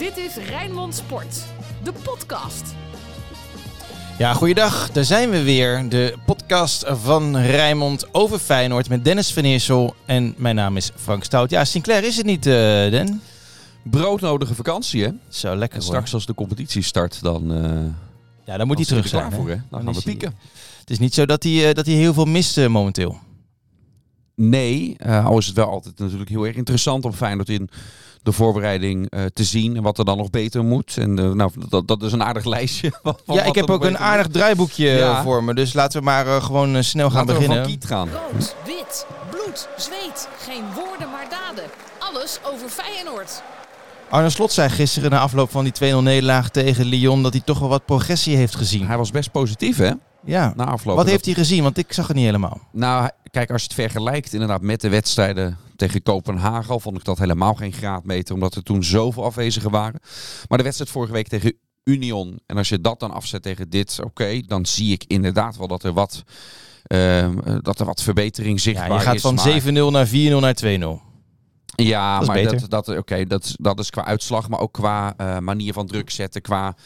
Dit is Rijnmond Sport, de podcast. Ja, goeiedag. Daar zijn we weer. De podcast van Rijnmond over Feyenoord met Dennis van Eersel. En mijn naam is Frank Stout. Ja, Sinclair is het niet, eh Den? broodnodige vakantie, hè? Zo, lekker En hoor. straks als de competitie start, dan, eh Ja, dan moet hij terug zijn. klaar voor, hè? Dan Dan gaan we hij- pieken. Het is niet zo dat hij, eh, dat hij heel veel mist momenteel. Nee, eh, al is het wel altijd natuurlijk heel erg interessant om Feyenoord in de voorbereiding eh, te zien. En wat er dan nog beter moet. En eh, nou, dat, dat is een aardig lijstje. van ja, ik heb ook een aardig draaiboekje eh, Ja. voor me. Dus laten we maar eh, gewoon snel gaan we beginnen. van Kiet gaan. Rood, wit, bloed, zweet. Geen woorden maar daden. Alles over Feyenoord. Arne Slot zei gisteren na afloop van die 2-0 nederlaag tegen Lyon... dat hij toch wel wat progressie heeft gezien. Hij was best positief, hè? Ja. Na afloop. Wat Dat- heeft hij gezien? Want ik zag het niet helemaal. Nou, kijk, als je het vergelijkt inderdaad met de wedstrijden tegen Kopenhagen, al vond ik dat helemaal geen graadmeter, omdat er toen zoveel afwezigen waren. Maar de wedstrijd vorige week tegen Union, en als je dat dan afzet tegen dit, oké, dan zie ik inderdaad wel dat er wat, ehm, eh, dat er wat verbetering Ja, zichtbaar je gaat is. van maar- 7-0 naar 4-0 naar 2-0. Ja, Dat is maar dat, dat, oké, dat, is- dat is qua uitslag, maar ook qua eh, manier van druk zetten, qua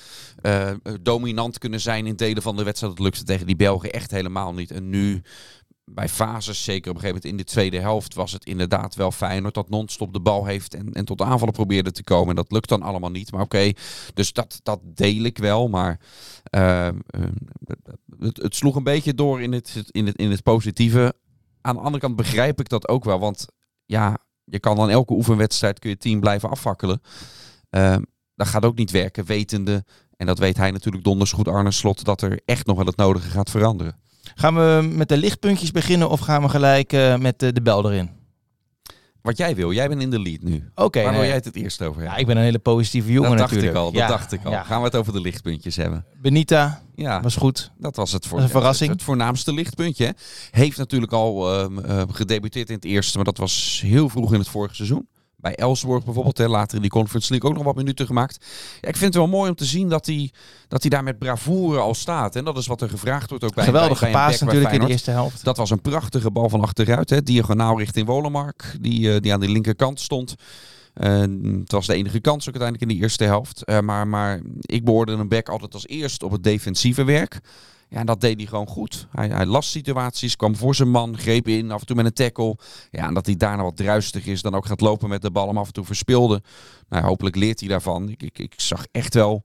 eh, dominant kunnen zijn in delen van de wedstrijd. Dat lukte tegen die Belgen echt helemaal niet. En nu, bij fases, zeker op een gegeven moment in de tweede helft, was het inderdaad wel Feyenoord dat non-stop de bal heeft en, en tot aanvallen probeerde te komen. En dat lukt dan allemaal niet. Maar oké, dus dat, dat deel ik wel. Maar eh, eh, het, het sloeg een beetje door in het, in, het, in het positieve. Aan de andere kant begrijp ik dat ook wel, want ja, je kan dan elke oefenwedstrijd kun je team blijven afvakkelen. Ehm, dat gaat ook niet werken, wetende, en dat weet hij natuurlijk donders goed Arne Slot, dat er echt nog wel het nodige gaat veranderen. Gaan we met de lichtpuntjes beginnen of gaan we gelijk eh, met de, de bel erin? Wat jij wil, jij bent in de lead nu. Oké, Waar nee. wil jij het het eerst over ja, hebben? ik ben een hele positieve jongen dat dacht natuurlijk. ik al, dat Ja, dacht ik al. ja. Gaan we het over de lichtpuntjes hebben? Benita Ja, was goed. dat was het voor is een verrassing. Het, het voornaamste lichtpuntje. Heeft natuurlijk al ehm, eh, gedebuteerd in het eerste, maar dat was heel vroeg in het vorige seizoen. Bij Elfsborg bijvoorbeeld, hè, later in die Conference League ook nog wat minuten gemaakt. Ja, ik vind het wel mooi om te zien dat hij, dat hij daar met bravoure al staat. En dat is wat er gevraagd wordt ook bij Geweldig bij, bij een gepaast back bij natuurlijk in de eerste helft. Dat was een prachtige bal van achteruit, hè, diagonaal richting Wolemark, die, eh, die aan de linkerkant stond. Het was de enige kans ook uiteindelijk in de eerste helft. Eh, maar, maar ik beoordeel een back altijd als eerst op het defensieve werk. Ja, dat deed hij gewoon goed. Hij, hij las situaties, kwam voor zijn man, greep in, af en toe met een tackle. Ja, en dat hij daarna wat druistig is, dan ook gaat lopen met de bal, hem af en toe verspeelde. Nou, hopelijk leert hij daarvan. Ik, ik, ik zag echt wel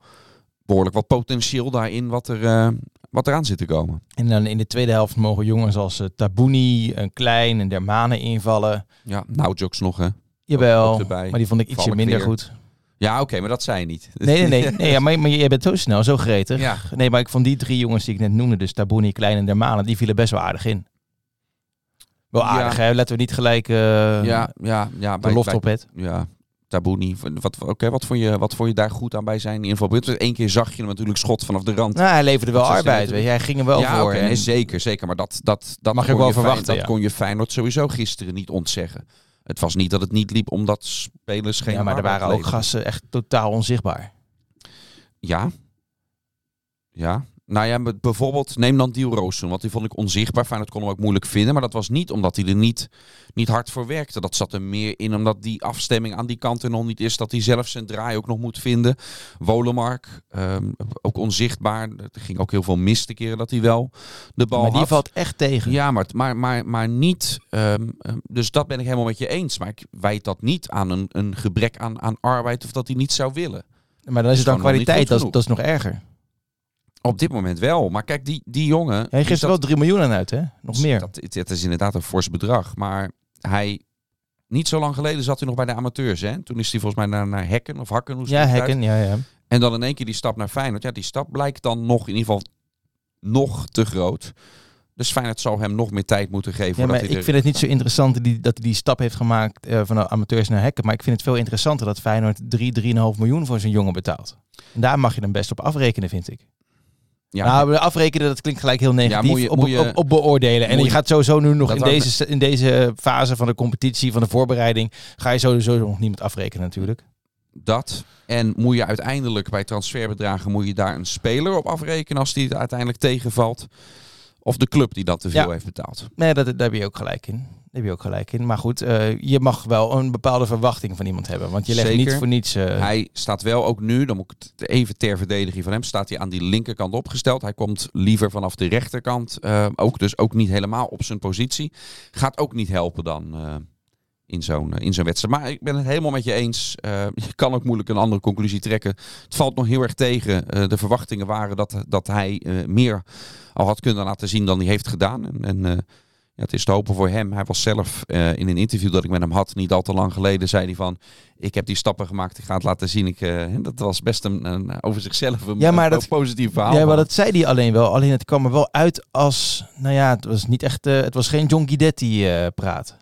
behoorlijk wat potentieel daarin wat er, eh, wat eraan zit te komen. En dan in de tweede helft mogen jongens als eh, Tabouni, een Klein en Dermane invallen. Ja, nou jokes nog hè. Jawel, maar die vond ik ietsje minder weer. goed. Ja, oké, maar dat zei je niet. Nee, nee, nee. nee ja, maar, maar jij bent zo snel, zo gretig. Ja. Nee, maar ik vond die drie jongens die ik net noemde, dus Tabouni, Klein en Dermane, die vielen best wel aardig in. Wel Ja. aardig, hè? Laten we niet gelijk eh Ja, ja, ja. de loft op het. Ja, Tabouni. Wat, oké, wat, vond je, wat vond je daar goed aan bij zijn inval? Eén keer zag je hem natuurlijk schot vanaf de rand. Nou, hij leverde wel arbeid. Weet je. Hij ging er wel ja, voor. en- nee, zeker, zeker. Maar dat, dat, dat Mag ook wel verwachten, Dat kon je Feyenoord sowieso gisteren niet ontzeggen. Het was niet dat het niet liep omdat spelers geen ja, maar er waren ook leverden. gasten echt totaal onzichtbaar. Ja. Ja. Nou ja, bijvoorbeeld, neem dan Diel Roosum, want die vond ik onzichtbaar. Feyenoord kon hem ook moeilijk vinden, maar dat was niet omdat hij er niet, niet hard voor werkte. Dat zat er meer in omdat die afstemming aan die kant er nog niet is. Dat hij zelf zijn draai ook nog moet vinden. Wolemark, ehm, ook onzichtbaar. Er ging ook heel veel mis de keren dat hij wel de bal maar die had. valt echt tegen. Ja, maar, maar, maar, maar niet. ehm, ehm, dus dat ben ik helemaal met je eens. Maar ik wijt dat niet aan een, een gebrek aan, aan arbeid of dat hij niet zou willen. Maar dan is het dan kwaliteit, dat is nog erger. Op dit moment wel. Maar kijk, die, die jongen. Hij geeft er wel 3 miljoen aan uit, hè? Nog meer. Dat, het, is inderdaad een fors bedrag. Maar hij. Niet zo lang geleden zat hij nog bij de amateurs. Hè? Toen is hij volgens mij naar, naar Hekken of Hakken. Hoe Ja? Hekken, ja, ja. En dan in één keer die stap naar Feyenoord. Ja, die stap blijkt dan nog in ieder geval nog te groot. Dus Feyenoord zal hem nog meer tijd moeten geven. Ja, maar ik er- vind het niet zo interessant dat hij, dat hij die stap heeft gemaakt eh, van de amateurs naar hekken. Maar ik vind het veel interessanter dat Feyenoord 3, 3,5 miljoen voor zijn jongen betaalt. En daar mag je hem best op afrekenen, vind ik. Ja, nou, afrekenen, dat klinkt gelijk heel negatief. moet je- op, moet je- op, op beoordelen. En je je- gaat sowieso nu nog in deze, in deze fase van de competitie, van de voorbereiding, ga je sowieso nog niemand afrekenen natuurlijk. Dat. En moet je uiteindelijk bij transferbedragen moet je daar een speler op afrekenen als die het uiteindelijk tegenvalt. Of de club die dat te veel Ja. heeft betaald. Nee, dat, daar heb je ook gelijk in. Daar heb je ook gelijk in. Maar goed, eh, je mag wel een bepaalde verwachting van iemand hebben. Want je legt Zeker. niet voor niets... eh, Hij staat wel ook nu, dan moet ik het even ter verdediging van hem, staat hij aan die linkerkant opgesteld. Hij komt liever vanaf de rechterkant, eh, ook, dus ook niet helemaal op zijn positie. Gaat ook niet helpen dan in zo'n eh, in zo'n wedstrijd. Maar ik ben het helemaal met je eens. Eh, je kan ook moeilijk een andere conclusie trekken. Het valt nog heel erg tegen. Eh, de verwachtingen waren dat, dat hij meer al had kunnen laten zien dan hij heeft gedaan. En, en ja, het is te hopen voor hem. Hij was zelf in een interview dat ik met hem had, niet al te lang geleden, zei hij van, ik heb die stappen gemaakt, ik ga het laten zien. Ik, dat was best een, een- over zichzelf een, Ja, maar dat- positief verhaal. Ja, maar dat zei hij alleen wel. Alleen het kwam er wel uit als... Nou ja, het was niet echt... het was geen John Guidetti praat.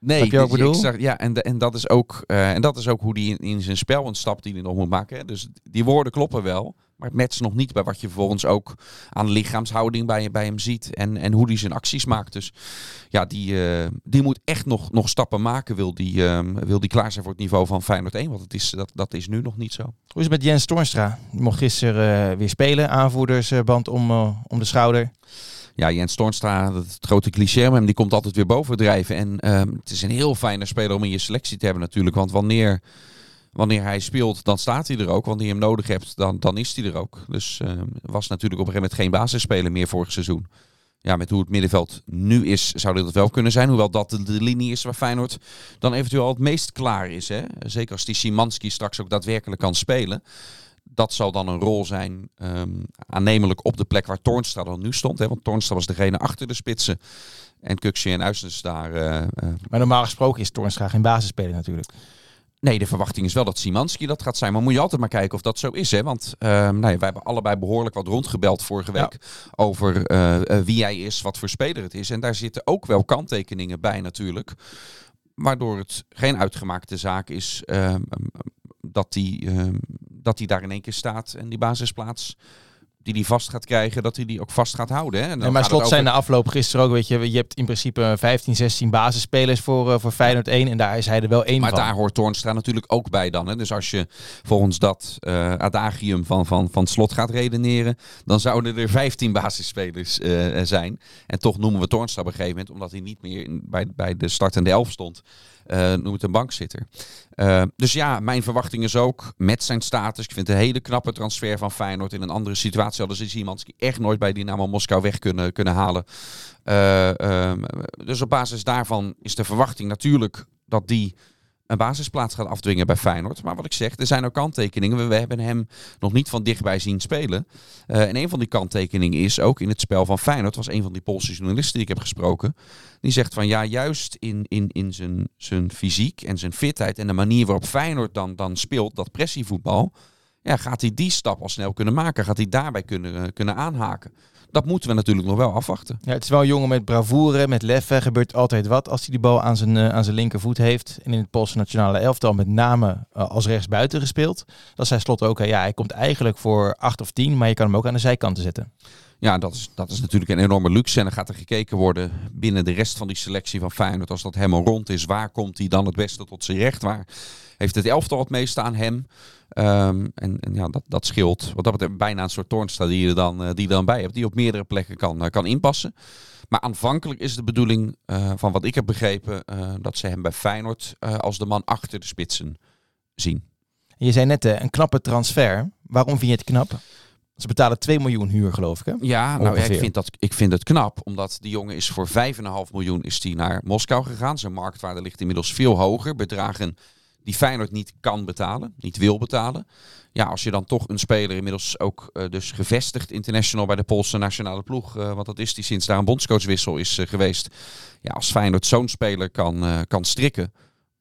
Nee, je bedoel? zag- ja, en, de- en, dat is ook, eh, en dat is ook hoe hij in, in zijn spel een stap die hij nog moet maken. Hè. Dus die woorden kloppen wel, maar het matcht nog niet bij wat je vervolgens ook aan lichaamshouding bij, bij hem ziet. En, en hoe hij zijn acties maakt. Dus ja, die, eh, die moet echt nog, nog stappen maken, wil die, ehm, wil die klaar zijn voor het niveau van Feyenoord 1. Want het is, dat, dat is nu nog niet zo. Hoe is het met Jens Toornstra? Die mocht gisteren eh, weer spelen. Aanvoerdersband om, om de schouder. Ja, Jens Toornstra, dat het grote cliché maar hem, die komt altijd weer bovendrijven. En ehm, het is een heel fijne speler om in je selectie te hebben natuurlijk. Want wanneer, wanneer hij speelt, dan staat hij er ook. Wanneer je hem nodig hebt, dan, dan is hij er ook. Dus ehm, was natuurlijk op een gegeven moment geen basisspeler meer vorig seizoen. Ja, met hoe het middenveld nu is, zou dit wel kunnen zijn. Hoewel dat de, de linie is waar Feyenoord dan eventueel het meest klaar is. Hè? Zeker als die Simanski straks ook daadwerkelijk kan spelen. Dat zal dan een rol zijn, ehm, aannemelijk op de plek waar Toornstra dan nu stond. Hè? Want Toornstra was degene achter de spitsen. En Kuksje en Uisnes daar. eh, eh, Maar normaal gesproken is Toornstra geen basisspeler natuurlijk. nee, de verwachting is wel dat Simanski dat gaat zijn. Maar moet je altijd maar kijken of dat zo is. Hè? Want ehm, nou ja, wij hebben allebei behoorlijk wat rondgebeld vorige Ja. week. Over eh, wie hij is, wat voor speler het is. En daar zitten ook wel kanttekeningen bij natuurlijk. Waardoor het geen uitgemaakte zaak is ehm, dat hij ehm, dat hij daar in één keer staat en die basisplaats die hij vast gaat krijgen, dat hij die ook vast gaat houden. Hè? En dan En maar slot zijn de afloop gisteren ook, weet je, je hebt in principe 15, 16 basisspelers voor, eh, voor Feyenoord 1 en daar is hij er wel één Maar van. daar hoort Toornstra natuurlijk ook bij dan. Hè? Dus als je volgens dat eh, adagium van, van, van slot gaat redeneren, dan zouden er 15 basisspelers eh, zijn. En toch noemen we Toornstra op een gegeven moment, omdat hij niet meer in, bij, bij de startende elf stond, eh noem het een bankzitter. Eh, dus ja, mijn verwachting is ook met zijn status. Ik vind het een hele knappe transfer van Feyenoord. In een andere situatie hadden ze Szymanski echt nooit bij Dynamo Moskou weg kunnen, kunnen halen. Eh, ehm, dus op basis daarvan is de verwachting natuurlijk dat die een basisplaats gaat afdwingen bij Feyenoord. Maar wat ik zeg, er zijn ook kanttekeningen. We, hebben hem nog niet van dichtbij zien spelen. Eh, en een van die kanttekeningen is ook in het spel van Feyenoord. was een van die Poolse journalisten die ik heb gesproken. Die zegt van ja, juist in, in, in zijn, zijn fysiek en zijn fitheid en de manier waarop Feyenoord dan, dan speelt, dat pressievoetbal. Ja, gaat hij die stap al snel kunnen maken? Gaat hij daarbij kunnen, eh, kunnen aanhaken? Dat moeten we natuurlijk nog wel afwachten. Ja, het is wel een jongen met bravoure, met lef. Er gebeurt altijd wat als hij die bal aan zijn, eh, aan zijn linkervoet heeft. En in het Poolse nationale elftal met name eh, als rechtsbuiten gespeeld. Dat zei Slot ook. Ja, hij komt eigenlijk voor 8 of 10, maar je kan hem ook aan de zijkanten zetten. Ja, dat is, dat is natuurlijk een enorme luxe. En dan gaat er gekeken worden binnen de rest van die selectie van Feyenoord. Als dat helemaal rond is, waar komt hij dan het beste tot zijn recht? Waar heeft het elftal het meeste aan hem? Ehm, en, en ja, dat, dat scheelt. Wat dat betreft bijna een soort Toornstra die je dan, eh, die je dan bij hebt. Die op meerdere plekken kan, eh, kan inpassen. Maar aanvankelijk is de bedoeling, eh, van wat ik heb begrepen, dat ze hem bij Feyenoord als de man achter de spitsen zien. En je zei net een knappe transfer. Waarom vind je het knap? Ze betalen 2 miljoen huur, geloof ik. Hè? Ja, nou ja, ik, vind dat, ik vind het knap. Omdat die jongen is voor 5,5 miljoen is die naar Moskou gegaan. Zijn marktwaarde ligt inmiddels veel hoger. Bedragen die Feyenoord niet kan betalen, niet wil betalen. Ja, als je dan toch een speler inmiddels ook eh, dus gevestigd international bij de Poolse nationale ploeg. eh, want dat is die sinds daar een bondscoachwissel is eh, geweest. Ja, als Feyenoord zo'n speler kan, kan strikken.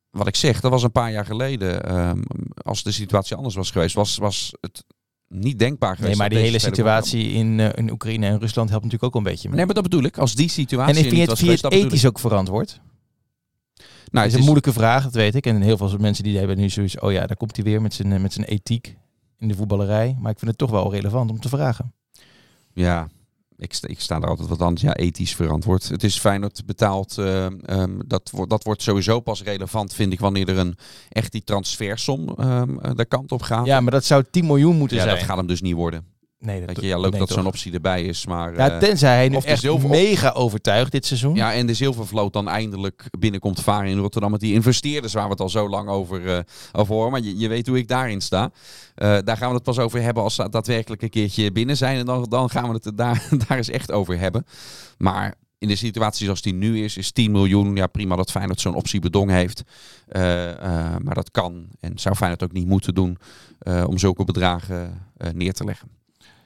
Wat ik zeg, dat was een paar jaar geleden. ehm, als de situatie anders was geweest, was, was het niet denkbaar geweest. Nee, maar die hele situatie in, eh, in Oekraïne en Rusland helpt natuurlijk ook een beetje mee. Nee, maar dat bedoel ik. Als die situatie en vind je het, het ethisch ook verantwoord? Nou, dat is een moeilijke vraag, dat weet ik. En heel veel mensen die hebben nu zoiets, oh ja, daar komt hij weer met zijn, eh, met zijn ethiek in de voetballerij. Maar ik vind het toch wel relevant om te vragen. Ja, ik sta, ik sta daar altijd wat anders. Ja, ethisch verantwoord. Het is Feyenoord betaald. eh, ehm, dat, wordt dat wordt sowieso pas relevant, vind ik, wanneer er een echt die transfersom eh, de kant op gaat. Ja, maar dat zou 10 miljoen moeten Ja, zijn. dat gaat hem dus niet worden. Nee, Weet je, ja, leuk dat zo'n optie erbij is, maar... Ja, eh, tenzij hij nu of echt zilver- mega overtuigd dit seizoen. Ja, en de zilvervloot dan eindelijk binnenkomt varen in Rotterdam. Met die investeerders waar we het al zo lang over, eh over horen. Maar je, je weet hoe ik daarin sta. Eh, daar gaan we het pas over hebben als ze daadwerkelijk een keertje binnen zijn. En dan, dan gaan we het daar, daar eens echt over hebben. Maar in de situatie zoals die nu is, is 10 miljoen. Ja, prima dat Feyenoord zo'n optie bedong heeft. Maar dat kan en zou Feyenoord ook niet moeten doen om zulke bedragen neer te leggen.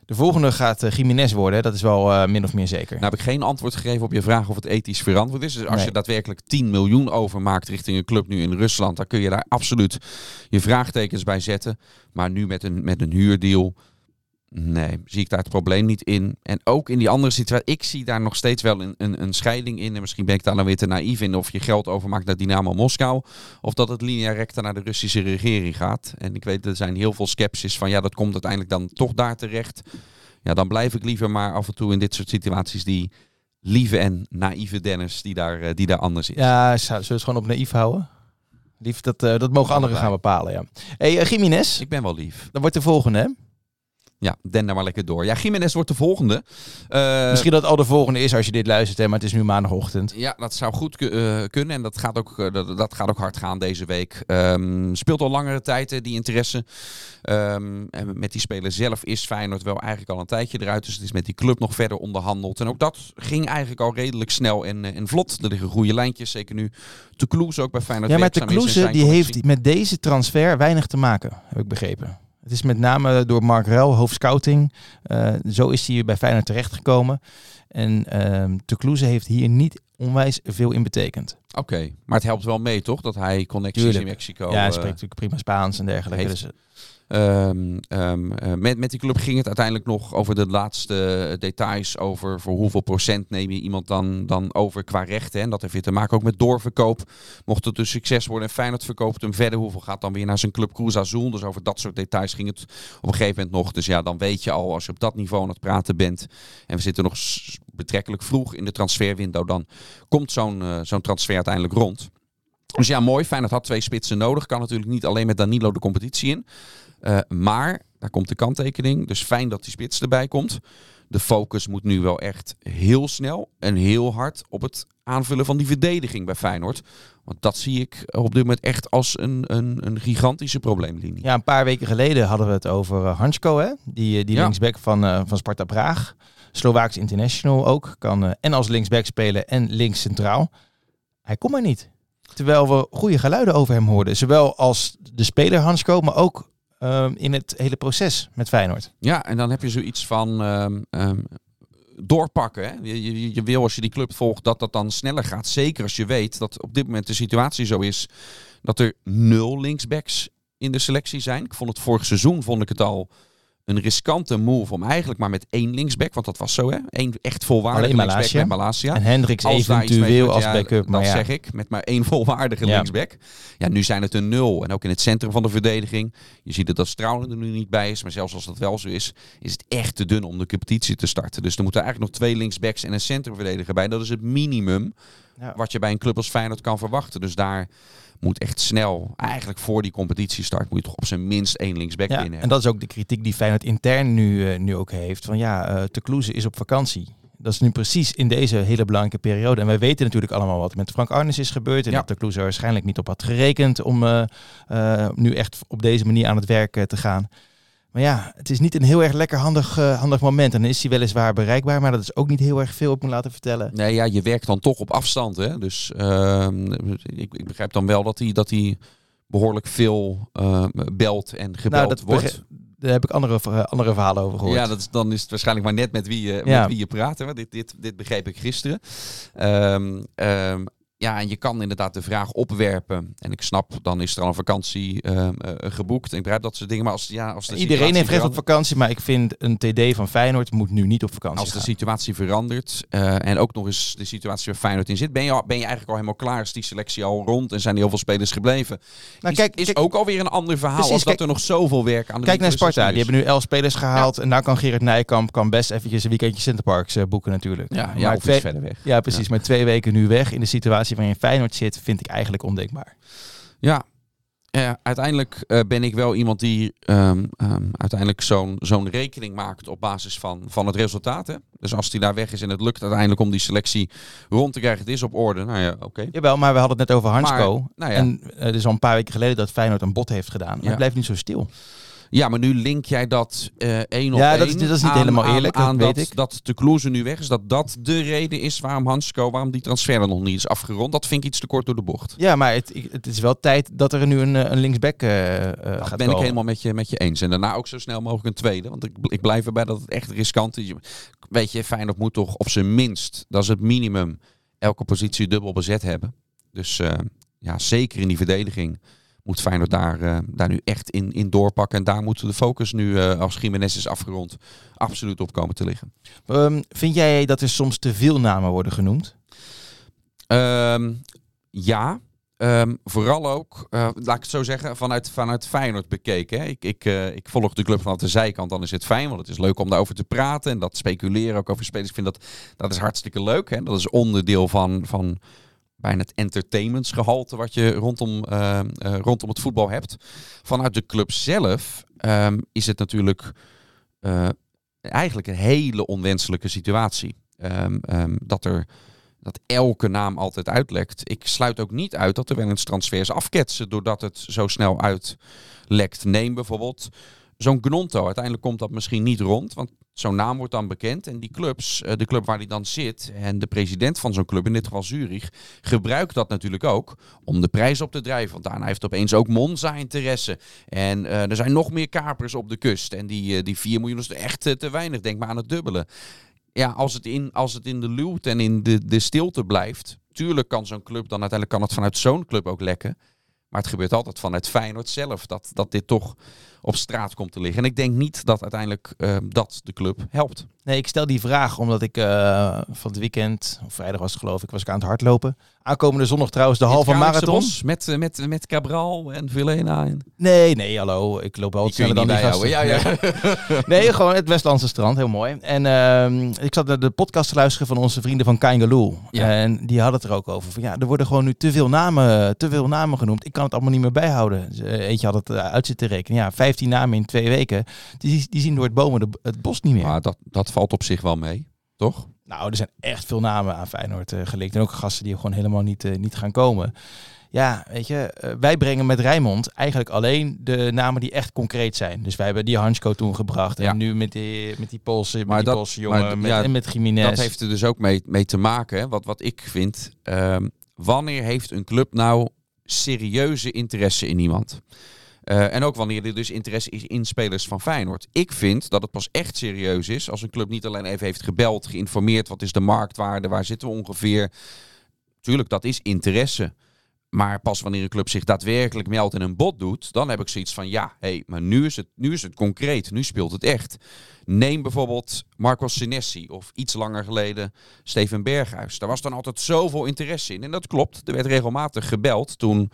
De volgende gaat uh, Jiménez worden, dat is wel uh, min of meer zeker. Nou heb ik geen antwoord gegeven op je vraag of het ethisch verantwoord is. Dus als Nee. je daadwerkelijk 10 miljoen overmaakt richting een club nu in Rusland, dan kun je daar absoluut je vraagtekens bij zetten. Maar nu met een, met een huurdeal, nee, zie ik daar het probleem niet in. En ook in die andere situatie, ik zie daar nog steeds wel een, een, een scheiding in. En misschien ben ik daar dan weer te naïef in of je geld overmaakt naar Dynamo Moskou. Of dat het linea recta naar de Russische regering gaat. En ik weet, er zijn heel veel sceptisch van ja, dat komt uiteindelijk dan toch daar terecht. Ja, dan blijf ik liever maar af en toe in dit soort situaties die lieve en naïeve Dennis die daar, eh, die daar anders is. Ja, zullen we het gewoon op naïef houden? Lief, dat, uh, dat mogen anderen gaan bepalen, ja. hey, uh, Jiménez. Ik ben wel lief. Dat wordt de volgende, hè? Ja, den daar maar lekker door. Ja, Jiménez wordt de volgende. Uh, Misschien dat het al de volgende is als je dit luistert, hè, maar het is nu maandagochtend. Ja, dat zou goed uh, kunnen en dat gaat, ook, uh, dat, dat, gaat ook hard gaan deze week. Um, speelt al langere tijd die interesse. Um, en met die speler zelf is Feyenoord wel eigenlijk al een tijdje eruit. Dus het is met die club nog verder onderhandeld. En ook dat ging eigenlijk al redelijk snel en, en vlot. Er liggen goede lijntjes, zeker nu. De Kloes ook bij Feyenoord Ja, maar de Kloes die heeft met deze transfer weinig te maken, heb ik begrepen. Het is met name door Mark Rel, hoofdscouting. Uh, zo is hij bij Feyenoord terechtgekomen. En uh, heeft hier niet onwijs veel in betekend. Oké, okay. maar het helpt wel mee toch dat hij connecties Tuurlijk. in Mexico Ja, hij spreekt natuurlijk prima Spaans en dergelijke. heeft. Dus, Um, um, uh, met, met die club ging het uiteindelijk nog over de laatste details. Over voor hoeveel procent neem je iemand dan, dan over qua rechten. En dat heeft weer te maken ook met doorverkoop. Mocht het een succes worden en Feyenoord verkoopt hem verder. Hoeveel gaat dan weer naar zijn club Cruz Azul? Dus over dat soort details ging het op een gegeven moment nog. Dus ja, dan weet je al als je op dat niveau aan het praten bent. En we zitten nog betrekkelijk vroeg in de transferwindow. Dan komt zo'n uh, zo'n transfer uiteindelijk rond. Dus ja, mooi. Feyenoord had twee spitsen nodig. Kan natuurlijk niet alleen met Danilo de competitie in. Uh, maar, daar komt de kanttekening. Dus fijn dat die spits erbij komt. De focus moet nu wel echt heel snel en heel hard op het aanvullen van die verdediging bij Feyenoord. Want dat zie ik op dit moment echt als een, een, een gigantische probleemlinie. Ja, een paar weken geleden hadden we het over uh, Hansko, hè? die, die Ja. linksback van, uh, van Sparta Praag. Slovaaks international ook. Kan uh, en als linksback spelen en links centraal. Hij komt maar niet. Terwijl we goede geluiden over hem hoorden. Zowel als de speler Hansko, maar ook um, in het hele proces met Feyenoord. Ja, en dan heb je zoiets van um, um, doorpakken. Je, je, je, wil als je die club volgt dat dat dan sneller gaat. Zeker als je weet dat op dit moment de situatie zo is dat er nul linksbacks in de selectie zijn. Ik vond het vorig seizoen vond ik het al een riskante move om eigenlijk maar met één linksback, want dat was zo hè, één echt volwaardige linksback met Malasia. En Hendricks Als eventueel als ja, backup. Maar dat ja. zeg ik, met maar één volwaardige Ja. linksback. Ja, nu zijn het een nul. En ook in het centrum van de verdediging. Je ziet dat dat Straulen er nu niet bij is. Maar zelfs als dat wel zo is, is het echt te dun om de competitie te starten. Dus er moeten eigenlijk nog twee linksbacks en een centrumverdediger bij. Dat is het minimum wat je bij een club als Feyenoord kan verwachten. Dus daar moet echt snel, eigenlijk voor die competitiestart, moet je toch op zijn minst één linksback Ja, binnen en hebben. dat is ook de kritiek die Feyenoord intern nu, eh, nu ook heeft. Van ja, eh Te Kloeze is op vakantie. Dat is nu precies in deze hele belangrijke periode. En wij weten natuurlijk allemaal wat met Frank Arnes is gebeurd. En Ja. dat de Kloeze waarschijnlijk niet op had gerekend om eh, nu echt op deze manier aan het werk te gaan. Maar ja, het is niet een heel erg lekker handig, eh, handig moment. En dan is hij weliswaar bereikbaar, maar dat is ook niet heel erg veel op me laten vertellen. Nee, ja, je werkt dan toch op afstand. Hè? Dus ehm, ik, ik begrijp dan wel dat hij, dat hij behoorlijk veel ehm, belt en gebeld Nou, dat wordt. Daar heb ik andere, ver- andere verhalen over gehoord. Ja, dat is, dan is het waarschijnlijk maar net met wie je, Ja. met wie je praat. Hè? Dit, dit, dit begreep ik gisteren. Ehm, ja, en je kan inderdaad de vraag opwerpen. En ik snap, dan is er al een vakantie ehm, eh, geboekt. Ik begrijp dat soort dingen. Maar als, ja, als de Iedereen heeft recht op vakantie, maar ik vind een TD van Feyenoord moet nu niet op vakantie Als de situatie verandert eh, en ook nog eens de situatie waar Feyenoord in zit, ben je, ben je eigenlijk al helemaal klaar. Is die selectie al rond en zijn er heel veel spelers gebleven. Nou, is, kijk, is kijk- ook alweer een ander verhaal Precies, als dat er nog zoveel werk aan de Kijk naar is Sparta, die hebben nu elf spelers gehaald. En daar kan Gerrit Nijkamp kan best eventjes een weekendje Centerparks eh, boeken natuurlijk. is. Ja, ja of twee, iets verder weg. ja, precies. Maar twee weken nu weg in de situatie waarin Feyenoord zit, vind ik eigenlijk ondenkbaar. Ja, Ja, uiteindelijk eh, ben ik wel iemand die ehm, ehm, uiteindelijk zo'n zo'n rekening maakt op basis van, van het resultaat. Hè? Dus als hij daar weg is en het lukt uiteindelijk om die selectie rond te krijgen, het is op orde. Nou ja, oké. Jawel, maar we hadden het net over Hansko. Maar, nou ja. En eh, het is al een paar weken geleden dat Feyenoord een bot heeft gedaan. Maar Ja. het blijft niet zo stil. Ja, maar nu link jij dat eh één op Ja, één dat is- dat is niet aan- helemaal aan- eerlijk, dat aan weet dat, ik. dat de Kloeze nu weg is, dat dat de reden is waarom Hansco, waarom die transfer nog niet is afgerond. Dat vind ik iets te kort door de bocht. Ja, maar het, het is wel tijd dat er nu een, eh, een linksback eh, Dat gaat ben komen. ik helemaal met je, met je eens. En daarna ook zo snel mogelijk een tweede. Want ik, ik blijf erbij dat het echt riskant is. Weet je, Feyenoord moet toch op zijn minst, dat is het minimum, elke positie dubbel bezet hebben. Dus ja, zeker in die verdediging moet Feyenoord daar, eh, daar nu echt in, in doorpakken. En daar moet de focus nu, eh, als Jiménez is afgerond, absoluut op komen te liggen. Ehm, vind jij dat er soms te veel namen worden genoemd? Ehm, ja, Ehm, vooral ook, eh, laat ik het zo zeggen, vanuit, vanuit Feyenoord bekeken. Hè. Ik, ik, ik volg de club vanaf de zijkant, dan is het fijn, want het is leuk om daarover te praten. En dat speculeren ook over spelers, ik vind dat, dat is hartstikke leuk. Hè. Dat is onderdeel van, van bijna het entertainmentsgehalte wat je rondom, eh, eh, rondom het voetbal hebt. Vanuit de club zelf ehm, is het natuurlijk eh, eigenlijk een hele onwenselijke situatie. Ehm, ehm, dat er dat elke naam altijd uitlekt. Ik sluit ook niet uit dat er wel eens transfers afketsen doordat het zo snel uitlekt. Neem bijvoorbeeld zo'n Gnonto. Uiteindelijk komt dat misschien niet rond, want zo'n naam wordt dan bekend. En die clubs, eh, de club waar die dan zit en de president van zo'n club, in dit geval Zurich, gebruikt dat natuurlijk ook om de prijs op te drijven. Want daarna heeft opeens ook Monza interesse. En eh, er zijn nog meer kapers op de kust. En die, eh, die 4 miljoen is echt te weinig. Denk maar aan het dubbele ja, als het in, als het in de luwte en in de, de stilte blijft. Tuurlijk kan zo'n club dan uiteindelijk kan het vanuit zo'n club ook lekken. Maar het gebeurt altijd vanuit Feyenoord zelf dat, dat dit toch op straat komt te liggen. En ik denk niet dat uiteindelijk eh, dat de club helpt. Nee, ik stel die vraag omdat ik eh, van het weekend, of vrijdag was het geloof ik, was ik aan het hardlopen. Aankomende zondag trouwens de halve marathon. Bos met, eh, met, met Cabral en Villena. En... Nee, nee, hallo. Ik loop wel sneller dan die gasten. Ja, ja. Nee, gewoon het Westlandse strand, heel mooi. En ehm, ik zat naar de podcast te luisteren van onze vrienden van Kangaloo. Ja. En die hadden het er ook over. Van, ja, er worden gewoon nu te veel, namen, te veel namen genoemd. Ik kan het allemaal niet meer bijhouden. Dus, Eentje had het eh, uit zitten rekenen. Ja, 15 namen in twee weken. Die, die zien door het bomen de, het bos niet meer. Maar dat, dat valt op zich wel mee, toch? Nou, er zijn echt veel namen aan Feyenoord gelinkt. En ook gasten die gewoon helemaal niet, eh, niet gaan komen. Ja, weet je, eh, wij brengen met Rijnmond eigenlijk alleen de namen die echt concreet zijn. Dus wij hebben die Hansko toen gebracht. En Ja. nu met die, met die Poolse, met Maar die dat- Poolse jongen met, ja, en met Jiménez. Dat heeft er dus ook mee, mee te maken. hè. Wat, wat ik vind, ehm, wanneer heeft een club nou serieuze interesse in iemand? Eh, en ook wanneer er dus interesse is in spelers van Feyenoord. Ik vind dat het pas echt serieus is als een club niet alleen even heeft gebeld, geïnformeerd, wat is de marktwaarde, waar zitten we ongeveer. Tuurlijk, dat is interesse. Maar pas wanneer een club zich daadwerkelijk meldt en een bod doet, dan heb ik zoiets van ja, hé, maar nu is, het, nu is het concreet, nu speelt het echt. Neem bijvoorbeeld Marco Senesi of iets langer geleden Steven Berghuis. Daar was dan altijd zoveel interesse in. En dat klopt, er werd regelmatig gebeld toen...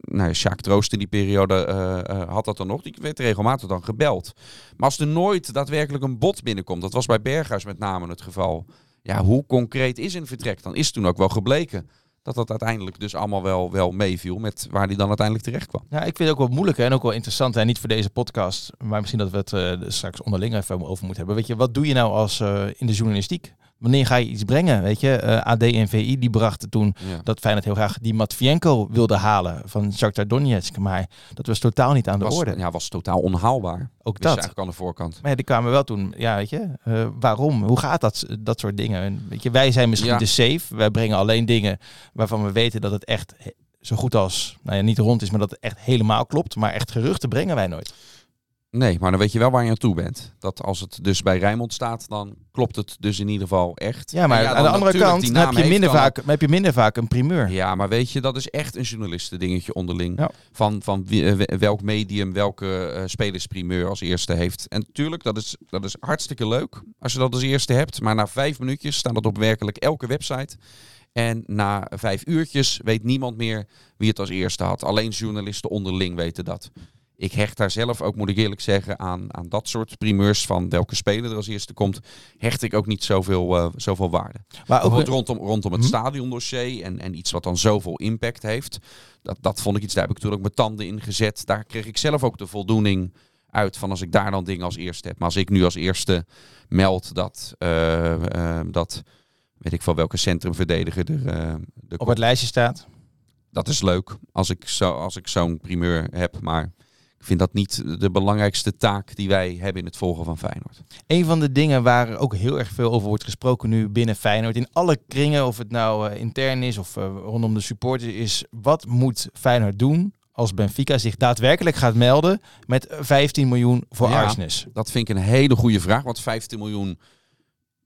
Nou, ja, Sjaak Troost in die periode eh, eh, had dat dan nog. Die werd regelmatig dan gebeld. Maar als er nooit daadwerkelijk een bod binnenkomt, dat was bij Berghuis met name het geval. Ja, hoe concreet is een vertrek? Dan is toen ook wel gebleken dat dat uiteindelijk dus allemaal wel, wel meeviel met waar hij dan uiteindelijk terecht kwam. Ja, ik vind het ook wel moeilijk en ook wel interessant. En niet voor deze podcast, maar misschien dat we het eh, straks onderling even over moeten hebben. Weet je, wat doe je nou als in de journalistiek? Wanneer ga je iets brengen? Weet je, Eh, AD en VI die brachten toen Ja. dat Feyenoord heel graag die Matvienko wilde halen van Shakhtar Donetsk. Maar dat was totaal niet aan de was, orde. ja, was totaal onhaalbaar. ook Dus dat. eigenlijk aan de voorkant. Maar ja, die kwamen wel toen, ja, weet je, eh, waarom? Hoe gaat dat, dat soort dingen? En weet je, wij zijn misschien Ja. de safe. Wij brengen alleen dingen waarvan we weten dat het echt zo goed als, nou ja, niet rond is, maar dat het echt helemaal klopt. Maar echt geruchten brengen wij nooit. Nee, maar dan weet je wel waar je aan toe bent. Dat als het dus bij Rijnmond staat, dan klopt het dus in ieder geval echt. Ja, maar aan de andere kant heb, je minder dan vaak, heb je minder vaak een primeur. Ja, maar weet je, dat is echt een journalistendingetje onderling. Ja. Van, van eh, we- welk medium welke eh, spelersprimeur als eerste heeft. En tuurlijk, dat is, dat is hartstikke leuk als je dat als eerste hebt. Maar na vijf minuutjes staat dat op werkelijk elke website. En na vijf uurtjes weet niemand meer wie het als eerste had. Alleen journalisten onderling weten dat. Ik hecht daar zelf ook, moet ik eerlijk zeggen, aan, aan dat soort primeurs van welke speler er als eerste komt, hecht ik ook niet zoveel, uh, zoveel waarde. Maar ook rondom, rondom het hm? stadiondossier en, en iets wat dan zoveel impact heeft. Dat, dat vond ik iets, daar heb ik toen ook mijn tanden in gezet. Daar kreeg ik zelf ook de voldoening uit van als ik daar dan dingen als eerste heb. Maar als ik nu als eerste meld dat, uh, uh, dat weet ik van welke centrumverdediger er, uh, op het lijstje staat. Dat is leuk als ik, zo, als ik zo'n primeur heb. Maar ik vind dat niet de belangrijkste taak die wij hebben in het volgen van Feyenoord. Een van de dingen waar ook heel erg veel over wordt gesproken nu binnen Feyenoord, in alle kringen, of het nou uh, intern is of uh, rondom de supporters, is wat moet Feyenoord doen als Benfica zich daadwerkelijk gaat melden met 15 miljoen voor ja, Arsenis? Dat vind ik een hele goede vraag, want 15 miljoen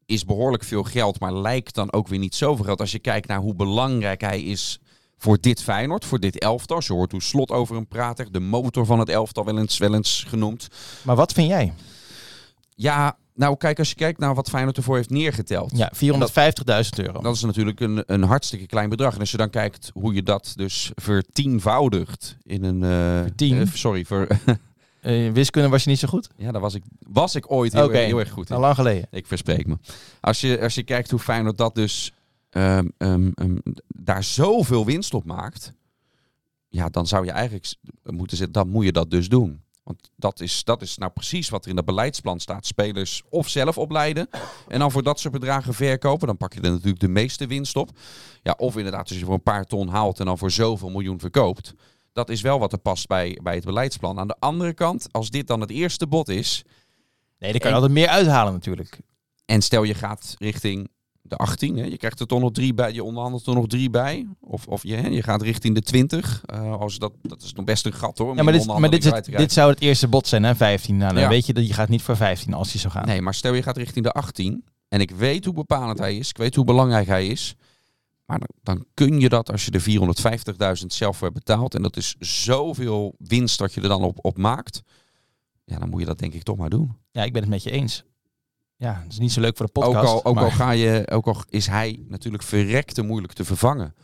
is behoorlijk veel geld, maar lijkt dan ook weer niet zoveel geld als je kijkt naar hoe belangrijk hij is voor dit Feyenoord, voor dit elftal. Je hoort hoe Slot over hem praat, de motor van het elftal wel eens, wel eens genoemd. Maar wat vind jij? Ja, nou kijk, als je kijkt naar wat Feyenoord ervoor heeft neergeteld. Ja, 450.000 euro. Dat is natuurlijk een, een hartstikke klein bedrag. En als je dan kijkt hoe je dat dus vertienvoudigt in een... Uh, uh, sorry, voor... Uh, wiskunde was je niet zo goed? Ja, daar was ik, was ik ooit heel, erg, heel erg goed in. Al lang geleden. Ik verspreek me. Als je, als je kijkt hoe Feyenoord dat dus um, um, daar zoveel winst op maakt, ja, dan zou je eigenlijk moeten zeggen, dan moet je dat dus doen. Want dat is, dat is nou precies wat er in dat beleidsplan staat. Spelers of zelf opleiden en dan voor dat soort bedragen verkopen. Dan pak je er natuurlijk de meeste winst op. Ja, of inderdaad, als je voor een paar ton haalt en dan voor zoveel miljoen verkoopt. Dat is wel wat er past bij, bij het beleidsplan. Aan de andere kant, als dit dan het eerste bod is. Nee, dan kan je altijd meer uithalen natuurlijk. En stel je gaat richting de 18. Hè. Je krijgt er toch nog drie bij. Je onderhandelt er nog drie bij. Of, of je, je gaat richting de 20. Uh, eh, als dat, dat is nog best een gat hoor. Ja, maar, dit, maar dit, dit, zou het eerste bod zijn, hè? 15. Nou, dan ja. weet je dat je gaat niet voor 15 als je zou gaan. Nee, maar stel je gaat richting de 18. En ik weet hoe bepalend hij is. Ik weet hoe belangrijk hij is. Maar dan, dan kun je dat als je de 450.000 zelf hebt betaald. En dat is zoveel winst dat je er dan op, op maakt. Ja, dan moet je dat denk ik toch maar doen. Ja, ik ben het met je eens ja, het is niet zo leuk voor de podcast. Ook al, ook al, ga je, ook al is hij natuurlijk verrekte moeilijk te vervangen.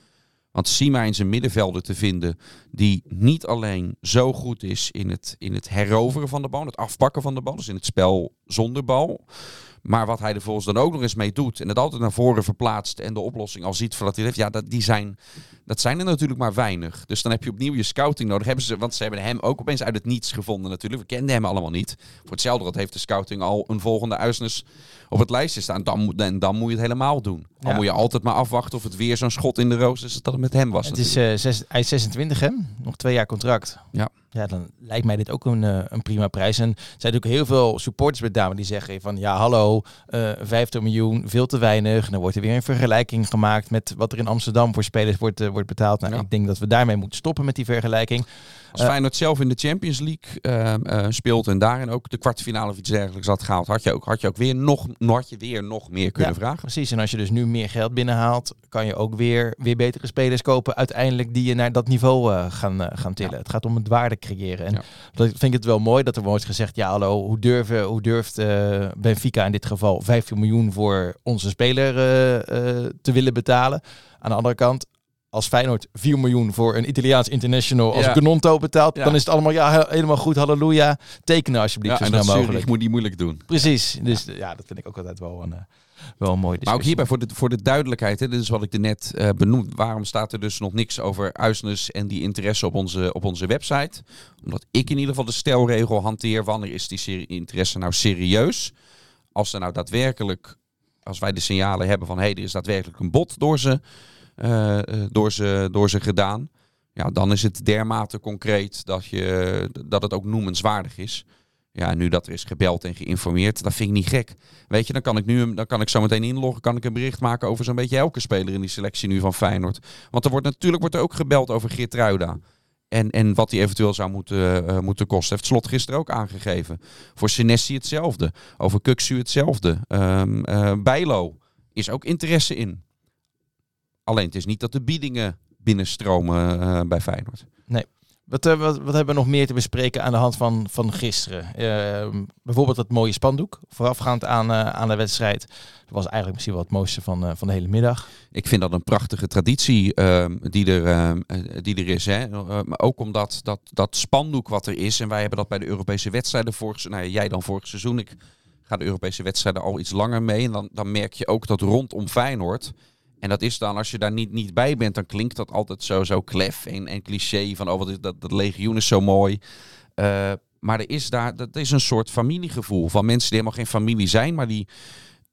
Want Sima in zijn middenvelden te vinden die niet alleen zo goed is in het, in het heroveren van de bal, het afpakken van de bal, dus in het spel zonder bal. Maar wat hij er volgens dan ook nog eens mee doet en het altijd naar voren verplaatst en de oplossing al ziet van dat hij heeft, ja, dat, die zijn, dat zijn er natuurlijk maar weinig. Dus dan heb je opnieuw je scouting nodig. Hebben ze, want ze hebben hem ook opeens uit het niets gevonden natuurlijk. We kenden hem allemaal niet. Voor hetzelfde dat heeft de scouting al een volgende Uisnes op het lijstje staan. Dan, dan, dan moet je het helemaal doen. Dan moet je altijd maar afwachten of het weer zo'n schot in de roos is dat het met hem was. Het is uh, zes, hij is 26 hè? Nog twee jaar contract. Ja ja, dan lijkt mij dit ook een, uh, een prima prijs. En er zijn natuurlijk heel veel supporters met dame die zeggen van ja, hallo, uh, eh, 50 miljoen, veel te weinig. En dan wordt er weer een vergelijking gemaakt met wat er in Amsterdam voor spelers wordt, uh, wordt betaald. Nou, ik denk dat we daarmee moeten stoppen met die vergelijking. Als Feyenoord zelf in de Champions League speelt en daarin ook de kwartfinale of iets dergelijks had gehaald, had je ook, had je ook weer, nog, had je weer nog meer kunnen vragen. Precies, en als je dus nu meer geld binnenhaalt, kan je ook weer, weer betere spelers kopen uiteindelijk die je naar dat niveau gaan, gaan tillen. Het gaat om het waarde creëren. En dat vind ik het wel mooi dat er wordt gezegd, ja hallo, hoe, durven, hoe durft Benfica in dit geval 15 miljoen voor onze speler te willen betalen? Aan de andere kant, als Feyenoord 4 miljoen voor een Italiaans international als ja. Gnonto betaalt, ja. dan is het allemaal ja, helemaal goed, halleluja. Tekenen alsjeblieft ja, zo snel mogelijk. moet die moeilijk doen. Precies, dus ja. dat vind ik ook altijd wel een, wel mooi. Maar ook hierbij voor de, voor de duidelijkheid, hè, dit is wat ik er net uh, benoemd. Waarom staat er dus nog niks over Uisnes en die interesse op onze, op onze website? Omdat ik in ieder geval de stelregel hanteer. Wanneer is die interesse nou serieus? Als er nou daadwerkelijk, als wij de signalen hebben van hé, hey, er is daadwerkelijk een bod door ze, uh, door ze, door ze gedaan. Ja, dan is het dermate concreet dat, je, dat het ook noemenswaardig is. Ja, nu dat er is gebeld en geïnformeerd, dat vind ik niet gek. Weet je, dan kan ik nu dan kan ik zo meteen inloggen, kan ik een bericht maken over zo'n beetje elke speler in die selectie nu van Feyenoord. Want er wordt natuurlijk wordt er ook gebeld over Geertruida. En, en wat die eventueel zou moeten, uh, moeten kosten. Heeft Slot gisteren ook aangegeven. Voor Senesi hetzelfde. Over Kuksu hetzelfde. Uh, Bijlo is ook interesse in. Alleen het is niet dat de biedingen binnenstromen uh, bij Feyenoord. Nee. Wat, uh, wat, wat, hebben we nog meer te bespreken aan de hand van, van gisteren? Uh, bijvoorbeeld dat mooie spandoek, voorafgaand aan, uh, aan de wedstrijd. Dat was eigenlijk misschien wel het mooiste van, van de hele middag. Ik vind dat een prachtige traditie ehm, die, er, ehm, die er is. Hè? maar ook omdat dat, dat spandoek wat er is, en wij hebben dat bij de Europese wedstrijden vorig nou jij dan vorig seizoen, ik ga de Europese wedstrijden al iets langer mee. En dan, dan merk je ook dat rondom Feyenoord en dat is dan, als je daar niet, niet bij bent, dan klinkt dat altijd zo, zo klef en, en cliché van, oh, wat is dat, dat legioen is zo mooi. Uh, maar er is daar, dat is een soort familiegevoel van mensen die helemaal geen familie zijn, maar die,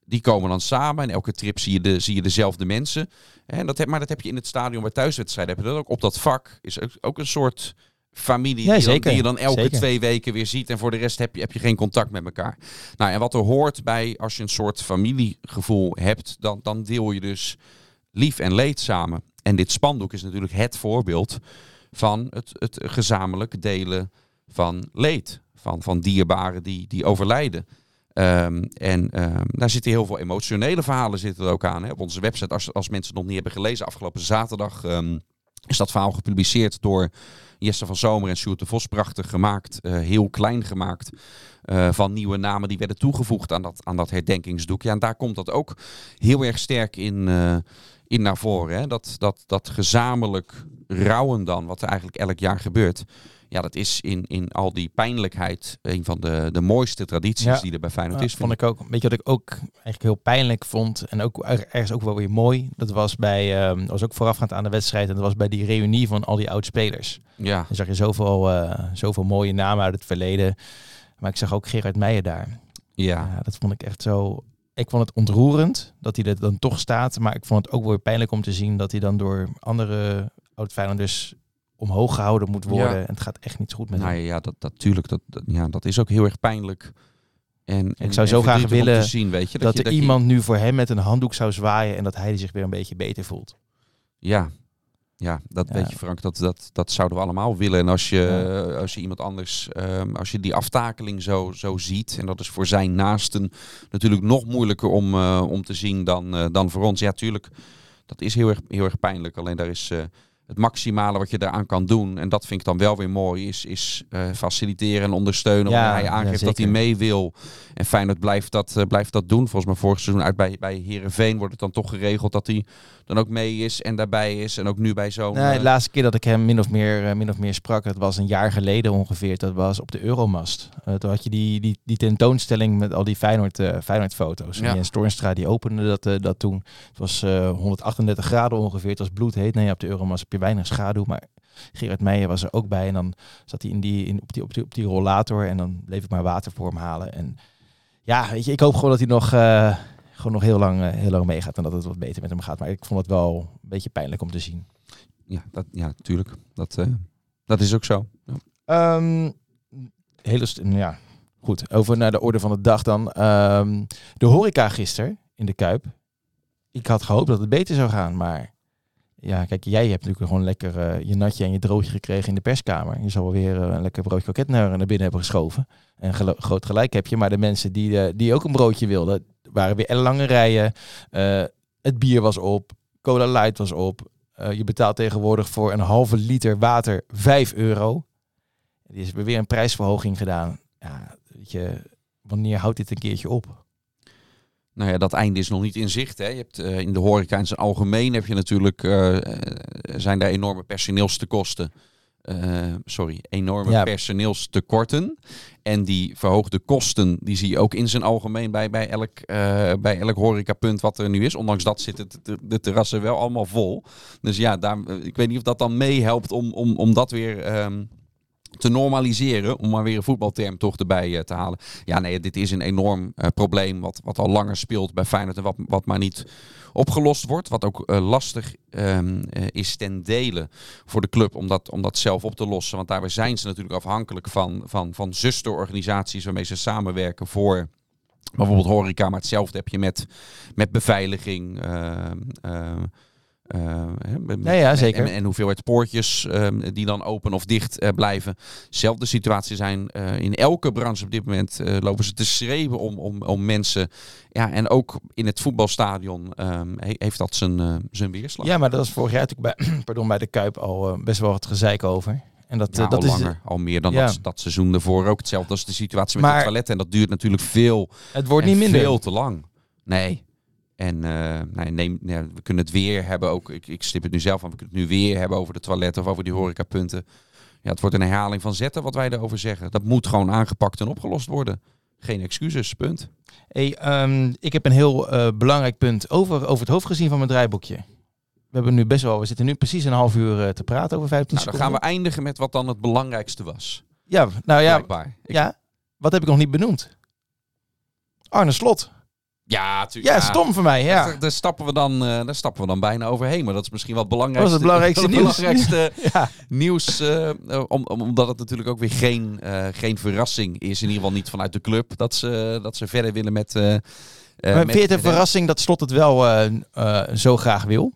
die komen dan samen. En elke trip zie je, de, zie je dezelfde mensen. En dat heb, maar dat heb je in het stadion bij thuiswedstrijden. Heb je dat ook op dat vak? Is ook, ook een soort familie die, dan, die, je dan elke twee weken weer ziet. En voor de rest heb je, heb je geen contact met elkaar. Nou, en wat er hoort bij als je een soort familiegevoel hebt, dan, dan deel je dus lief en leed samen. En dit spandoek is natuurlijk het voorbeeld van het, het gezamenlijk delen van leed. Van, van dierbaren die, die overlijden. Um, en um, daar zitten heel veel emotionele verhalen zitten er ook aan. Hè. Op onze website, als, als mensen het nog niet hebben gelezen, afgelopen zaterdag um, is dat verhaal gepubliceerd door Jesse van Zomer en Sjoerd de Vos. Prachtig gemaakt, uh, heel klein gemaakt. Uh, van nieuwe namen die werden toegevoegd aan dat, aan dat herdenkingsdoek. Ja, en daar komt dat ook heel erg sterk in, uh, in naar voren. Hè? Dat, dat, dat gezamenlijk rouwen dan, wat er eigenlijk elk jaar gebeurt. Ja, dat is in, in al die pijnlijkheid een van de, de mooiste tradities die er bij Feyenoord ja, is. Vond ik ook. Weet je wat ik ook eigenlijk heel pijnlijk vond en ook ergens ook wel weer mooi. Dat was bij, um, was ook voorafgaand aan de wedstrijd en dat was bij die reunie van al die oud-spelers. Ja. Dan zag je zoveel, uh, zoveel mooie namen uit het verleden. Maar ik zag ook Gerard Meijer daar. Ja. Dat vond ik echt zo ik vond het ontroerend dat hij er dan toch staat. Maar ik vond het ook weer pijnlijk om te zien dat hij dan door andere oud-Feyenoorders omhoog gehouden moet worden. En het gaat echt niet goed met nou, hem. Ja, dat, natuurlijk. Dat, dat, ja, dat is ook heel erg pijnlijk. En, ik zou zo graag willen zien, weet je, dat, dat, er je, dat iemand je... nu voor hem met een handdoek zou zwaaien en dat hij zich weer een beetje beter voelt. Ja, ja, dat Ja. weet je Frank, dat, dat, dat zouden we allemaal willen. En als je, als je iemand anders, ehm, als je die aftakeling zo, zo ziet, en dat is voor zijn naasten natuurlijk nog moeilijker om, eh, om te zien dan, eh, dan voor ons. Ja, tuurlijk, dat is heel erg, heel erg pijnlijk. Alleen daar is eh, het maximale wat je daaraan kan doen, en dat vind ik dan wel weer mooi, is, is eh, faciliteren en ondersteunen. Ja, hij ja, aangeeft dat hij mee wil. En Feyenoord blijft dat, eh, blijft dat doen. Volgens mij vorig seizoen uit bij, bij Herenveen wordt het dan toch geregeld dat hij dan ook mee is en daarbij is. En ook nu bij zo'n... Nee, de eh, laatste keer dat ik hem min of meer, eh, min of meer sprak, dat was een jaar geleden ongeveer. Dat was op de Euromast. Eh, toen had je die, die, die tentoonstelling met al die Feyenoord, eh Feyenoord foto's. Ja. En Jens Toornstra die opende dat, eh, dat toen. Het was eh, 138 graden ongeveer. Het was bloedheet. Nee, op de Euromast heb je weinig schaduw. Maar Gerard Meijer was er ook bij. En dan zat hij in die, in, op, die, op, die, op die rollator. En dan bleef ik maar water voor hem halen. En ja, weet je, ik hoop gewoon dat hij nog... gewoon nog heel lang, eh, heel lang meegaat en dat het wat beter met hem gaat. Maar ik vond het wel een beetje pijnlijk om te zien. Ja, dat, ja, tuurlijk. Dat, eh, dat is ook zo. Ja. Ehm, hele ja, goed. Over naar de orde van de dag dan. Ehm, de horeca gisteren in de Kuip. Ik had gehoopt dat het beter zou gaan, maar ja, kijk, jij hebt natuurlijk gewoon lekker eh, je natje en je droogje gekregen in de perskamer. Je zal wel weer een lekker broodje kroket naar, naar binnen hebben geschoven. En gelo- groot gelijk heb je, maar de mensen die, die ook een broodje wilden, waren weer lange rijen. Eh, het bier was op, cola light was op. Eh, je betaalt tegenwoordig voor een halve liter water 5 euro. Die is weer een prijsverhoging gedaan. Ja, weet je, wanneer houdt dit een keertje op? Nou ja, dat einde is nog niet in zicht. Hè. Je hebt, eh, in de horeca in zijn algemeen heb je natuurlijk, zijn daar enorme personeelstekorten. Eh, sorry, enorme Ja. personeelstekorten. En die verhoogde kosten, die zie je ook in zijn algemeen bij, bij, elk, eh, bij elk horecapunt wat er nu is. Ondanks dat zitten de, de terrassen wel allemaal vol. Dus ja, daar, eh, ik weet niet of dat dan meehelpt om, om, om dat weer ehm, te normaliseren. Om maar weer een voetbalterm toch erbij te halen. Ja, nee, dit is een enorm probleem wat, wat al langer speelt bij Feyenoord. En wat, wat maar niet opgelost wordt. Wat ook eh, lastig ehm, eh, is ten dele voor de club om dat, zelf op te lossen. Want daarbij zijn ze natuurlijk afhankelijk van, van, van zusterorganisaties waarmee ze samenwerken voor bijvoorbeeld horeca. Maar hetzelfde heb je met, met beveiliging. ehm, eh, hè, met- Ja, ja, zeker. En, en hoeveelheid poortjes ehm, die dan open of dicht eh, blijven. Zelfde situatie zijn eh, in elke branche op dit moment. lopen ze te schreeuwen om, om, om mensen. Ja, en ook in het voetbalstadion ehm, he- heeft dat zijn, zijn weerslag. Ja, maar dat was vorig jaar natuurlijk bij, pardon, bij de Kuip al best wel wat gezeik over. En dat, Ja, eh, dat al is langer, al meer dan ja. dat, dat seizoen ervoor ook. Hetzelfde als de situatie met Maar- de toiletten. En dat duurt natuurlijk veel, het wordt niet minder. veel te lang. Nee. En eh, neem, nee, we kunnen het weer hebben ook. Ik, ik stip het nu zelf aan. We kunnen het nu weer hebben over de toiletten of over die horecapunten. Ja, het wordt een herhaling van zetten wat wij erover zeggen. Dat moet gewoon aangepakt en opgelost worden. Geen excuses, punt. Hey, ehm, ik heb een heel eh, belangrijk punt over, over het hoofd gezien van mijn draaiboekje. We hebben nu best wel, we zitten nu precies een half uur eh, te praten over 15 Nou, dan gaan we eindigen met wat dan het belangrijkste was. Ja, nou ja. Ik- ja, wat heb ik nog niet benoemd? Arne Slot. Ja, tu- Ja, stom voor mij. Ja. Daar, daar, stappen we dan, eh, daar stappen we dan bijna overheen. Maar dat is misschien wel het belangrijkste, Dat is het belangrijkste nieuws. ja. nieuws. eh, eh, om, om- omdat het natuurlijk ook weer geen, geen verrassing is. In ieder geval niet vanuit de club. Dat ze, dat ze verder willen met... Maar met- vind je het een verrassing dat Slot het wel zo graag wil?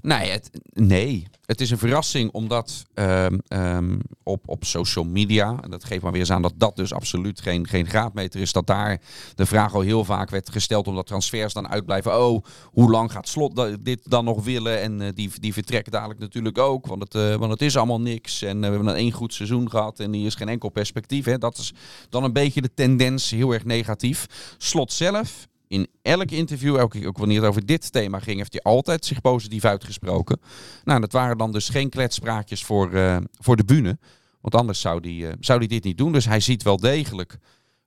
Nee, het, nee, het is een verrassing omdat ehm, ehm, op, op social media, en dat geeft maar weer eens aan dat dat dus absoluut geen, geen graadmeter is, dat daar de vraag al heel vaak werd gesteld omdat transfers dan uitblijven. Oh, hoe lang gaat Slot dit dan nog willen? En eh, die, die vertrekt dadelijk natuurlijk ook, want het, eh, want het is allemaal niks. En eh, we hebben dan één goed seizoen gehad en hier is geen enkel perspectief. Hè. Dat is dan een beetje de tendens, heel erg negatief. Slot zelf in elk interview, elke, ook wanneer het over dit thema ging, heeft hij altijd zich positief uitgesproken. Nou, dat waren dan dus geen kletspraatjes voor, eh, voor de bühne. Want anders zou hij eh, zou die dit niet doen. Dus hij ziet wel degelijk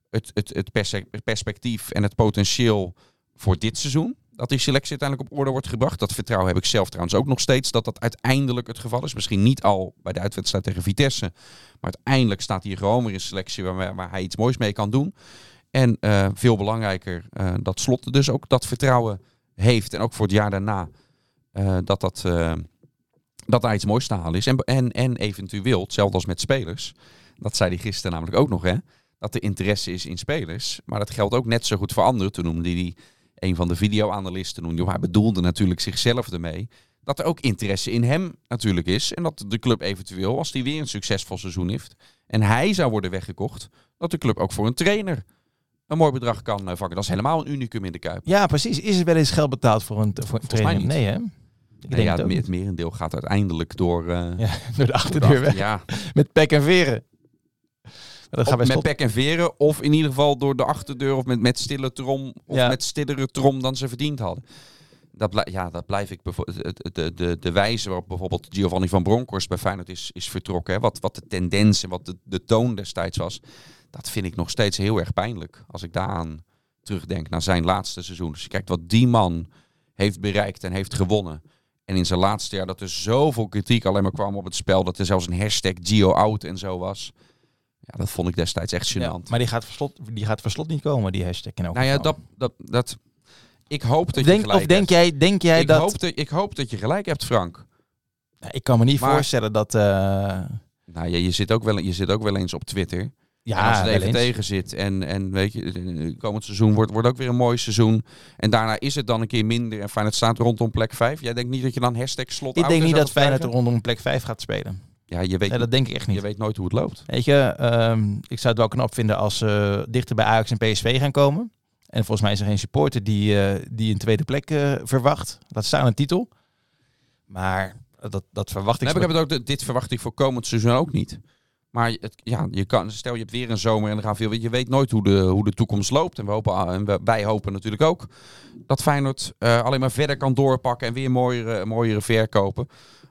het, het, het perspectief en het potentieel voor dit seizoen. Dat die selectie uiteindelijk op orde wordt gebracht. Dat vertrouwen heb ik zelf trouwens ook nog steeds. Dat dat uiteindelijk het geval is. Misschien niet al bij de uitwedstrijd tegen Vitesse. Maar uiteindelijk staat hier gewoon weer een selectie waar, waar hij iets moois mee kan doen. En eh, veel belangrijker, eh, dat Slot dus ook dat vertrouwen heeft. En ook voor het jaar daarna. eh, dat, dat, dat daar iets moois te halen is. En, en, en eventueel, hetzelfde als met spelers. Dat zei hij gisteren namelijk ook nog, hè. Dat er interesse is in spelers. Maar dat geldt ook net zo goed voor anderen. Toen noemde hij een van de videoanalisten. Noemde, hij bedoelde natuurlijk zichzelf ermee. Dat er ook interesse in hem natuurlijk is. En dat de club eventueel, als hij weer een succesvol seizoen heeft. En hij zou worden weggekocht. Dat de club ook voor een trainer een mooi bedrag kan eh, vakken. Dat is helemaal een unicum in de Kuip. Ja, precies. Is er wel eens geld betaald voor een, voor een trainer? Nee, hè? Ik Nee, denk ja, het het, merendeel gaat uiteindelijk door... eh, Ja, door de door achterdeur de achter- Ja, Met pek en veren. Dat bij met pek en veren. Of in ieder geval door de achterdeur. Of met, met stille trom. Of Ja. met stillere trom dan ze verdiend hadden. Dat, ja, dat blijf ik... De, de, de wijze waarop bijvoorbeeld Giovanni van Bronckhorst bij Feyenoord is, is vertrokken. Hè, wat, wat de tendens en wat de, de toon destijds was. Dat vind ik nog steeds heel erg pijnlijk. Als ik daaraan terugdenk naar zijn laatste seizoen. Als je kijkt wat die man heeft bereikt en heeft gewonnen. En in zijn laatste jaar dat er zoveel kritiek alleen maar kwam op het spel. Dat er zelfs een hashtag Gio out en zo was. Ja, dat vond ik destijds echt gênant. Ja, maar die gaat, voor slot, die gaat voor slot niet komen, die hashtag. In elk Nou ja, dat, dat, dat, ik hoop dat je gelijk of denk hebt. jij, denk jij ik, dat... hoop dat, ik hoop dat je gelijk hebt, Frank. Ja, ik kan me niet Maar- voorstellen dat... eh, Nou ja, je zit ook wel, je zit ook wel eens op Twitter. Ja, en als het even tegen zit en, en weet je, eh, komend seizoen wordt, wordt ook weer een mooi seizoen. En daarna is het dan een keer minder en Feyenoord staat rondom plek 5. Jij denkt niet dat je dan hashtag slot Ik denk en niet dat Feyenoord rondom plek 5 gaat spelen. Ja, je weet, Nee, dat denk ik echt je niet. weet nooit hoe het loopt. Weet je, ehm, ik zou het wel knap vinden als ze dichter bij Ajax en PSV gaan komen. En volgens mij is er geen supporter die, eh, die een tweede plek eh, verwacht. Laat staan een titel. Maar dat, dat verwacht ik. Nee, ik heb het ook, dit verwacht ik voor komend seizoen ook niet. Maar het, ja, je kan, stel je hebt weer een zomer en er gaan veel. Je weet nooit hoe de, hoe de toekomst loopt. En, we hopen, en we- wij hopen natuurlijk ook dat Feyenoord eh, alleen maar verder kan doorpakken en weer mooiere, mooiere verkopen.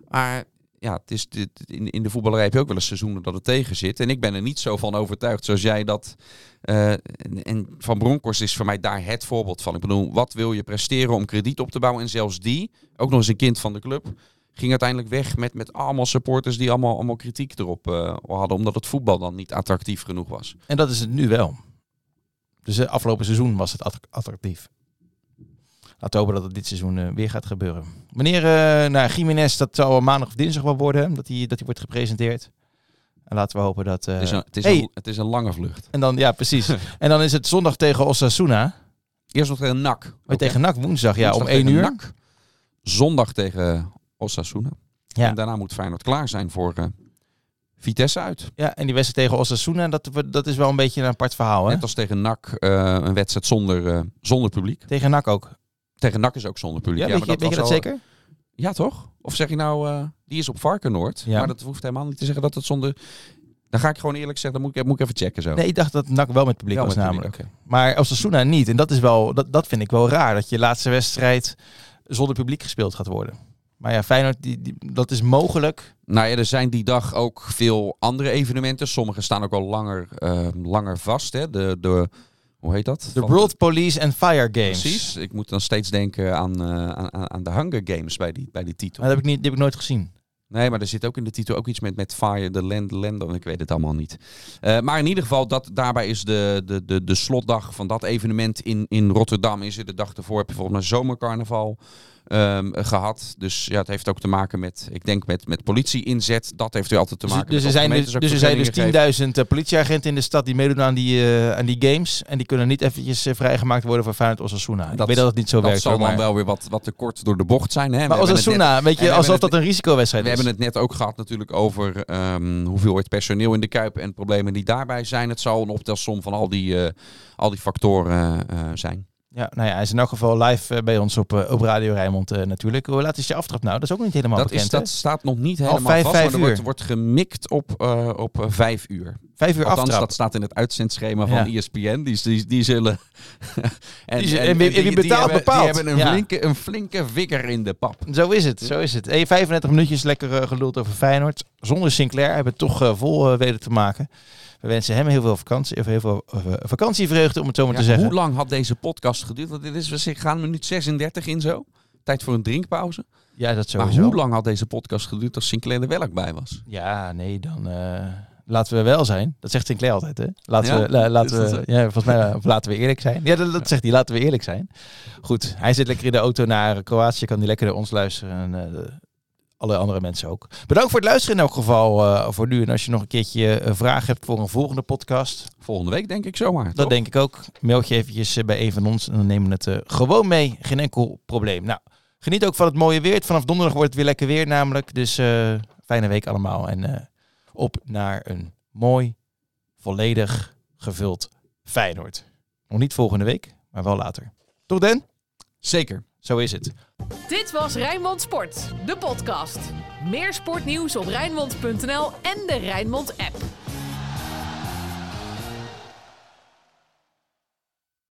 Maar ja, het is, dit, in, in de voetballerij heb je ook wel eens seizoenen dat het tegen zit. En ik ben er niet zo van overtuigd zoals jij dat. eh, en, en Van Bronckhorst is voor mij daar het voorbeeld van. Ik bedoel, wat wil je presteren om krediet op te bouwen? En zelfs die, ook nog eens een kind van de club, ging uiteindelijk weg met, met allemaal supporters die allemaal, allemaal kritiek erop eh, hadden. Omdat het voetbal dan niet attractief genoeg was. En dat is het nu wel. Dus het afgelopen seizoen was het att- attractief. Laten we hopen dat het dit seizoen eh, weer gaat gebeuren. Wanneer, eh nou, Jiménez, dat zal maandag of dinsdag wel worden, hè, dat hij dat hij wordt gepresenteerd. En laten we hopen dat... eh, het, is een, het, is hey, een, het is een lange vlucht. en dan, ja, precies. en dan is het zondag tegen Osasuna. Eerst nog tegen NAC. Oh, tegen NAC woensdag, ja, om Woensdag 1 tegen uur. NAC. Zondag tegen Osasuna. Ja. En daarna moet Feyenoord klaar zijn voor eh, Vitesse uit. Ja, en die wedstrijd tegen Osasuna, dat, dat is wel een beetje een apart verhaal, hè? Net als tegen NAC eh, een wedstrijd zonder, eh, zonder publiek. Tegen NAC ook. Tegen NAC is ook zonder publiek. Ja, weet, maar je, weet je dat zeker? Ja, toch? Of zeg je nou, die is op Varkenoord. Ja. Maar dat hoeft helemaal niet te zeggen dat het zonder... Dan ga ik gewoon eerlijk zeggen, dan moet ik, moet ik even checken zo. Nee, ik dacht dat NAC wel met publiek Wel was met publiek, namelijk. Maar Osasuna niet. En dat, is wel, dat, dat vind ik wel raar. Dat je laatste wedstrijd zonder publiek gespeeld gaat worden. Maar ja, Feyenoord, die, die, dat is mogelijk. Nou ja, er zijn die dag ook veel andere evenementen. Sommige staan ook al langer, eh, langer vast. Hè? De, de, hoe heet dat? De Van- World Police and Fire Games. Precies. Ik moet dan steeds denken aan, eh, aan, aan- aan de Hunger Games bij die, bij die titel. Maar dat heb ik, niet, die heb ik nooit gezien. Nee, maar er zit ook in de titel ook iets met, met Fire, de Land, Land, ik weet het allemaal niet. Eh, maar in ieder geval, dat, daarbij is de, de, de, de slotdag van dat evenement in, in Rotterdam. Is er de dag ervoor heb je volgens mij zomercarnaval ehm, gehad. Dus ja, het heeft ook te maken met, ik denk met, met politie-inzet. Dat heeft er altijd te Dus, maken dus met er zijn dus, gemeentes ook dus er zijn dus 10.000 eh, politieagenten in de stad die meedoen aan die, eh, aan die games. En die kunnen niet eventjes eh, vrijgemaakt worden voor Feyenoord Osasuna. Ik Dat- weet dat het niet zo Dat werkt. zal hoor, dan wel weer wat, wat te kort door de bocht zijn. Hè? We maar net- Osasuna, weet we je, alsof dat een risicowedstrijd We is. hebben het net ook gehad natuurlijk over ehm hoeveelheid personeel in de Kuip en problemen die daarbij zijn. Het zal een optelsom van al die, eh, al die factoren zijn. Ja, nou ja, hij is in elk geval live eh, bij ons op, eh, op Radio Rijnmond eh, natuurlijk. Hoe laat is je aftrap nou? Dat is ook niet helemaal Dat, bekend, is, dat staat nog niet helemaal vijf, vast, vijf maar er wordt, wordt gemikt op, eh, op vijf uur. Vijf uur Althans, aftrap. dat staat in het uitzendschema van Ja. ESPN. Die, die, die zullen... en, Die zullen- en wie- wie betaalt, hebben, bepaalt. Die hebben een, Ja. flinke, een flinke vinger in de pap. Zo is het, zo is het. Hey, 35 minuutjes lekker eh, geluld over Feyenoord. Zonder Sinclair hebben we het toch eh, vol eh, weten te maken. We wensen hem heel veel vakantie, of heel veel vakantievreugde, om het zo maar te zeggen. hoe lang had deze podcast geduurd? Want dit is, we gaan minuut 36 in zo. Tijd voor een drinkpauze. Ja, dat sowieso. Maar hoe lang had deze podcast geduurd als Sinclair er wel bij was? Ja, nee, dan laten we wel zijn. Dat zegt Sinclair altijd, hè? Laten Ja? we, la- laten we, ja, volgens mij, eh, of laten we eerlijk zijn. Ja, dat, dat zegt hij. Laten we eerlijk zijn. Goed, hij zit lekker in de auto naar Kroatië, kan hij lekker naar ons luisteren en eh, alle andere mensen ook. Bedankt voor het luisteren in elk geval eh, voor nu. En als je nog een keertje een vraag hebt voor een volgende podcast, Volgende week denk ik zomaar. dat toch? denk ik ook. Mail je eventjes bij een van ons en dan nemen we het gewoon mee. Geen enkel probleem. Nou, geniet ook van het mooie weer. Vanaf donderdag wordt het weer lekker weer namelijk. Dus fijne week allemaal. En op naar een mooi, volledig gevuld Feyenoord. Nog niet volgende week, maar wel later. Tot dan. Zeker. Zo is het. Dit was Rijnmond Sport, de podcast. Meer sportnieuws op Rijnmond.nl en de Rijnmond app.